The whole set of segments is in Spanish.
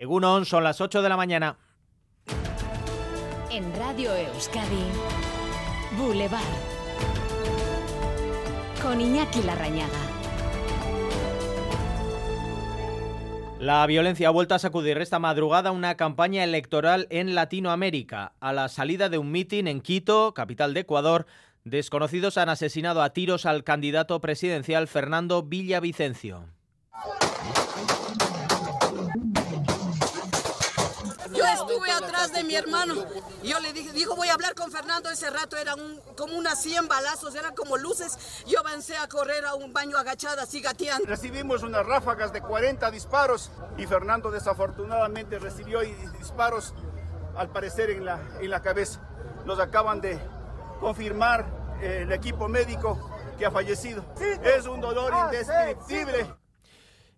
Egunon, son las 8 de la mañana. En Radio Euskadi, Boulevard. Con Iñaki Larrañaga. La violencia ha vuelto a sacudir esta madrugada una campaña electoral en Latinoamérica. A la salida de un mitin en Quito, capital de Ecuador, desconocidos han asesinado a tiros al candidato presidencial Fernando Villavicencio. Mi hermano. Yo le dije, dijo, voy a hablar con Fernando. Ese rato eran como unas 100 balazos, eran como luces. Yo avancé a correr a un baño agachada, así gateando. Recibimos unas ráfagas de 40 disparos y Fernando desafortunadamente recibió disparos, al parecer, en la, en la cabeza. Nos acaban de confirmar eh, el equipo médico que ha fallecido. Es un dolor ah, indescriptible.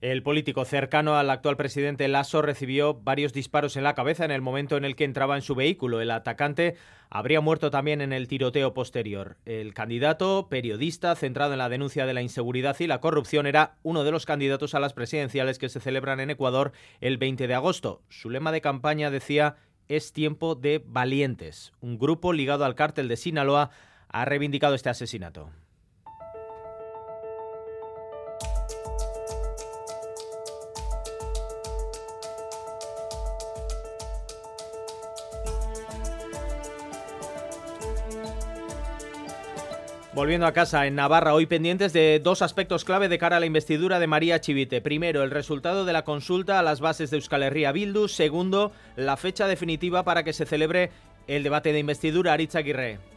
El político cercano al actual presidente Lasso recibió varios disparos en la cabeza en el momento en el que entraba en su vehículo. El atacante habría muerto también en el tiroteo posterior. El candidato, periodista, centrado en la denuncia de la inseguridad y la corrupción, era uno de los candidatos a las presidenciales que se celebran en Ecuador el 20 de agosto. Su lema de campaña decía es tiempo de valientes. Un grupo ligado al cártel de Sinaloa ha reivindicado este asesinato. Volviendo a casa, en Navarra, hoy pendientes de dos aspectos clave de cara a la investidura de María Chivite. Primero, el resultado de la consulta a las bases de Euskal Herria Bildu. Segundo, la fecha definitiva para que se celebre el debate de investidura Aritz Aguirre.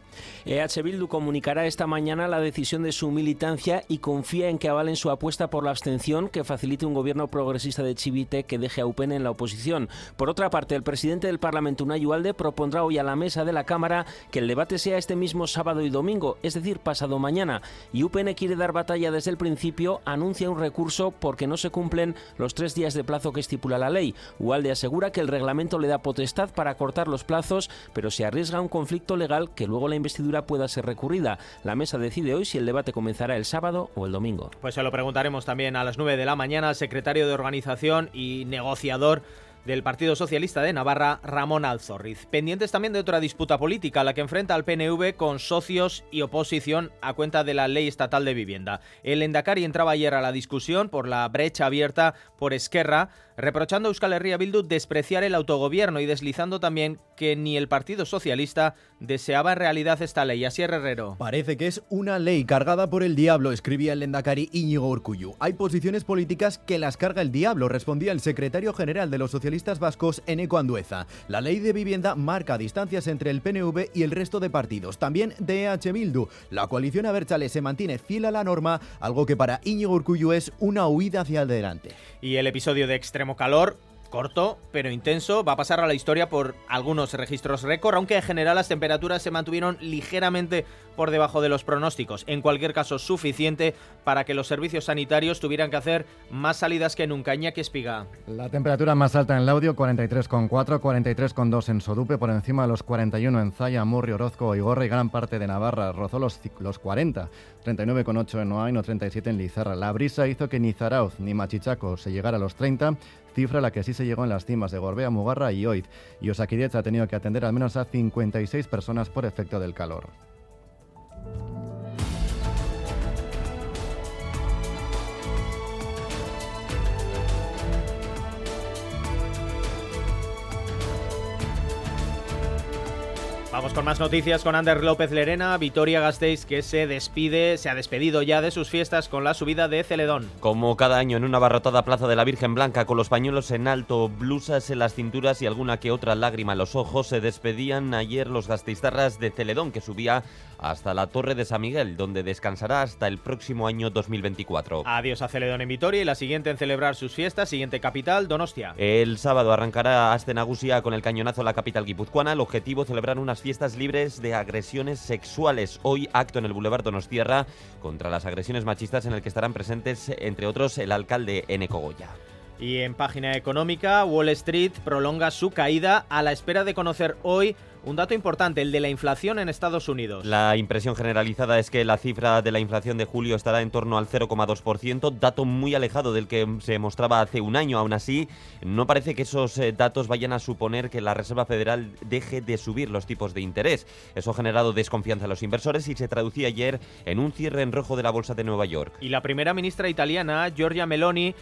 EH Bildu comunicará esta mañana la decisión de su militancia y confía en que avalen su apuesta por la abstención que facilite un gobierno progresista de Chivite que deje a UPN en la oposición. Por otra parte, el presidente del Parlamento, Unai Ualde, propondrá hoy a la mesa de la Cámara que el debate sea este mismo sábado y domingo, es decir, pasado mañana. Y UPN quiere dar batalla desde el principio, anuncia un recurso porque no se cumplen los tres días de plazo que estipula la ley. Ualde asegura que el reglamento le da potestad para cortar los plazos, pero se arriesga un conflicto legal que luego la investidura pueda ser recurrida. La mesa decide hoy si el debate comenzará el sábado o el domingo. Pues se lo preguntaremos también a las 9 de la mañana al secretario de organización y negociador del Partido Socialista de Navarra, Ramón Alzorriz. Pendientes también de otra disputa política, la que enfrenta al PNV con socios y oposición a cuenta de la ley estatal de vivienda. El Endacari entraba ayer a la discusión por la brecha abierta por Esquerra reprochando a Euskal Herria Bildu despreciar el autogobierno y deslizando también que ni el Partido Socialista deseaba en realidad esta ley. Así Herrero. Parece que es una ley cargada por el diablo, escribía el Lendakari Íñigo Urcuyu. Hay posiciones políticas que las carga el diablo, respondía el secretario general de los socialistas vascos, Eneco Andueza. La ley de vivienda marca distancias entre el PNV y el resto de partidos, también de EH Bildu. La coalición Abertzale se mantiene fiel a la norma, algo que para Íñigo Urcuyu es una huida hacia adelante. Y el episodio de extremo calor corto pero intenso, va a pasar a la historia por algunos registros récord, aunque en general las temperaturas se mantuvieron ligeramente por debajo de los pronósticos. En cualquier caso, suficiente para que los servicios sanitarios tuvieran que hacer más salidas que nunca. que Espiga. La temperatura más alta en el audio, 43,4, 43,2 en Sodupe, por encima de los 41 en Zaya, Murri, Orozco, Igorra y gran parte de Navarra. Rozó los, los 40, 39,8 en Oain o 37 en Lizarra. La brisa hizo que ni Zarauz ni Machichaco se llegara a los 30 cifra a la que sí se llegó en las cimas de Gorbea, Mugarra y Oid, y Osakidecha ha tenido que atender al menos a 56 personas por efecto del calor. Vamos con más noticias con Ander López Lerena, Vitoria Gasteiz que se despide, se ha despedido ya de sus fiestas con la subida de Celedón. Como cada año en una abarrotada plaza de la Virgen Blanca con los pañuelos en alto, blusas en las cinturas y alguna que otra lágrima en los ojos, se despedían ayer los gasteiztarras de Celedón que subía hasta la Torre de San Miguel, donde descansará hasta el próximo año 2024. Adiós a Celedón en Vitoria y la siguiente en celebrar sus fiestas, siguiente capital, Donostia. El sábado arrancará Astenagusia con el cañonazo a la capital guipuzcoana. El objetivo celebrar unas fiestas libres de agresiones sexuales. Hoy acto en el Boulevard Donostierra contra las agresiones machistas en el que estarán presentes, entre otros, el alcalde Eneco Goya. Y en página económica, Wall Street prolonga su caída a la espera de conocer hoy un dato importante, el de la inflación en Estados Unidos. La impresión generalizada es que la cifra de la inflación de julio estará en torno al 0,2%, dato muy alejado del que se mostraba hace un año. Aún así, no parece que esos eh, datos vayan a suponer que la Reserva Federal deje de subir los tipos de interés. Eso ha generado desconfianza en los inversores y se traducía ayer en un cierre en rojo de la bolsa de Nueva York. Y la primera ministra italiana, Giorgia Meloni,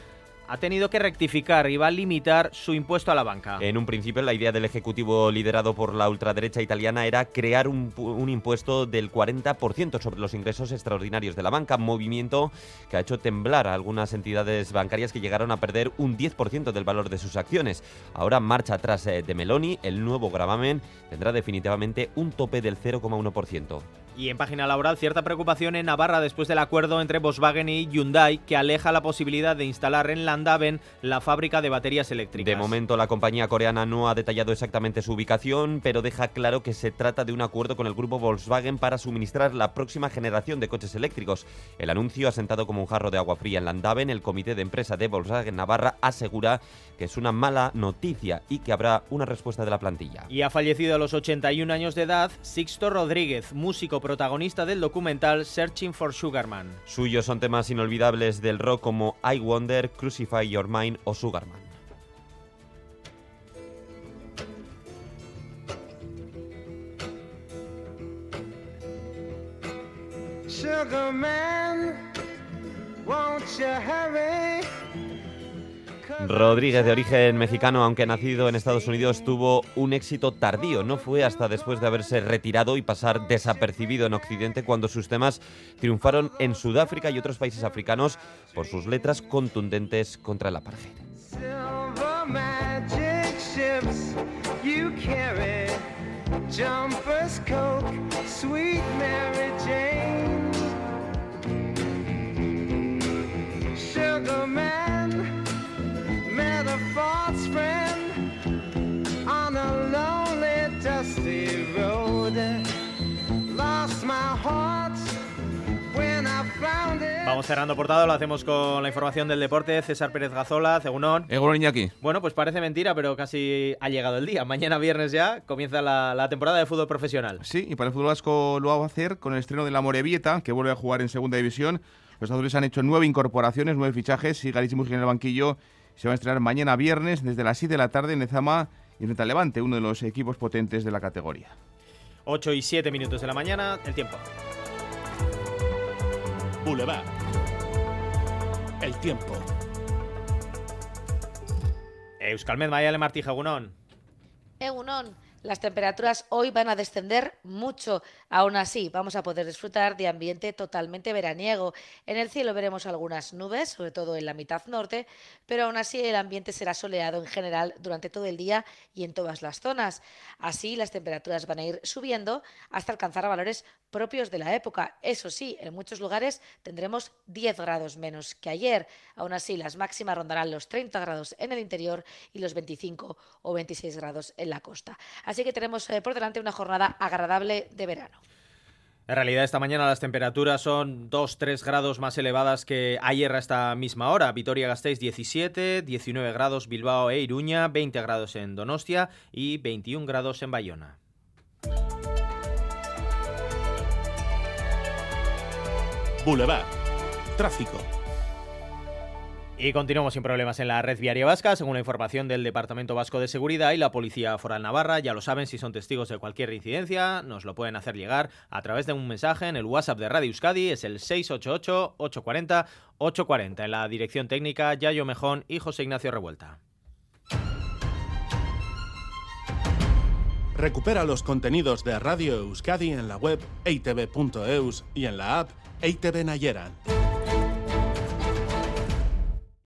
ha tenido que rectificar y va a limitar su impuesto a la banca. En un principio, la idea del Ejecutivo liderado por la ultraderecha italiana era crear un, impuesto del 40% sobre los ingresos extraordinarios de la banca, movimiento que ha hecho temblar a algunas entidades bancarias que llegaron a perder un 10% del valor de sus acciones. Ahora, marcha atrás eh, de Meloni, el nuevo gravamen tendrá definitivamente un tope del 0,1%. Y en página laboral, cierta preocupación en Navarra después del acuerdo entre Volkswagen y Hyundai que aleja la posibilidad de instalar en Landaven la fábrica de baterías eléctricas. De momento, la compañía coreana no ha detallado exactamente su ubicación, pero deja claro que se trata de un acuerdo con el grupo Volkswagen para suministrar la próxima generación de coches eléctricos. El anuncio ha sentado como un jarro de agua fría en Landaven. El comité de empresa de Volkswagen Navarra asegura que es una mala noticia y que habrá una respuesta de la plantilla. Y ha fallecido a los 81 años de edad Sixto Rodríguez, músico protagonista del documental Searching for Sugarman. Suyos son temas inolvidables del rock como I Wonder, Crucify Your Mind o Sugarman. Sugarman, won't you hurry? Rodríguez, de origen mexicano, aunque nacido en Estados Unidos, tuvo un éxito tardío. No fue hasta después de haberse retirado y pasar desapercibido en Occidente cuando sus temas triunfaron en Sudáfrica y otros países africanos por sus letras contundentes contra el apartheid. Vamos cerrando portada, lo hacemos con la información del deporte. César Pérez Gazola, Cegunón. Egunon Iñaki. Bueno, pues parece mentira, pero casi ha llegado el día. Mañana viernes ya comienza la, la temporada de fútbol profesional. Sí, y para el fútbol vasco lo va a hacer con el estreno de la Morevieta, que vuelve a jugar en segunda división. Los azules han hecho nueve incorporaciones, nueve fichajes y Galicia en el banquillo se va a estrenar mañana viernes desde las 7 de la tarde en Ezama y en Levante, uno de los equipos potentes de la categoría. 8 y 7 minutos de la mañana, el tiempo. Boulevard. El tiempo. Euskalmet Mayale Martí Jagunón. Egunon, las temperaturas hoy van a descender mucho. Aún así, vamos a poder disfrutar de ambiente totalmente veraniego. En el cielo veremos algunas nubes, sobre todo en la mitad norte, pero aún así el ambiente será soleado en general durante todo el día y en todas las zonas. Así, las temperaturas van a ir subiendo hasta alcanzar valores propios de la época. Eso sí, en muchos lugares tendremos 10 grados menos que ayer. Aún así, las máximas rondarán los 30 grados en el interior y los 25 o 26 grados en la costa. Que tenemos eh, por delante una jornada agradable de verano. En realidad, esta mañana las temperaturas son 2-3 grados más elevadas que ayer a esta misma hora. Vitoria-Gasteiz 17, 19 grados Bilbao e Iruña, 20 grados en Donostia y 21 grados en Bayona. Boulevard. Tráfico. Y continuamos sin problemas en la red viaria vasca, según la información del Departamento Vasco de Seguridad y la Policía Foral Navarra. Ya lo saben, si son testigos de cualquier incidencia, nos lo pueden hacer llegar a través de un mensaje en el WhatsApp de Radio Euskadi, es el 688-840-840, en la dirección técnica Yayo Mejón y José Ignacio Revuelta. Recupera los contenidos de Radio Euskadi en la web eitv.eus y en la app EITV Nayeran.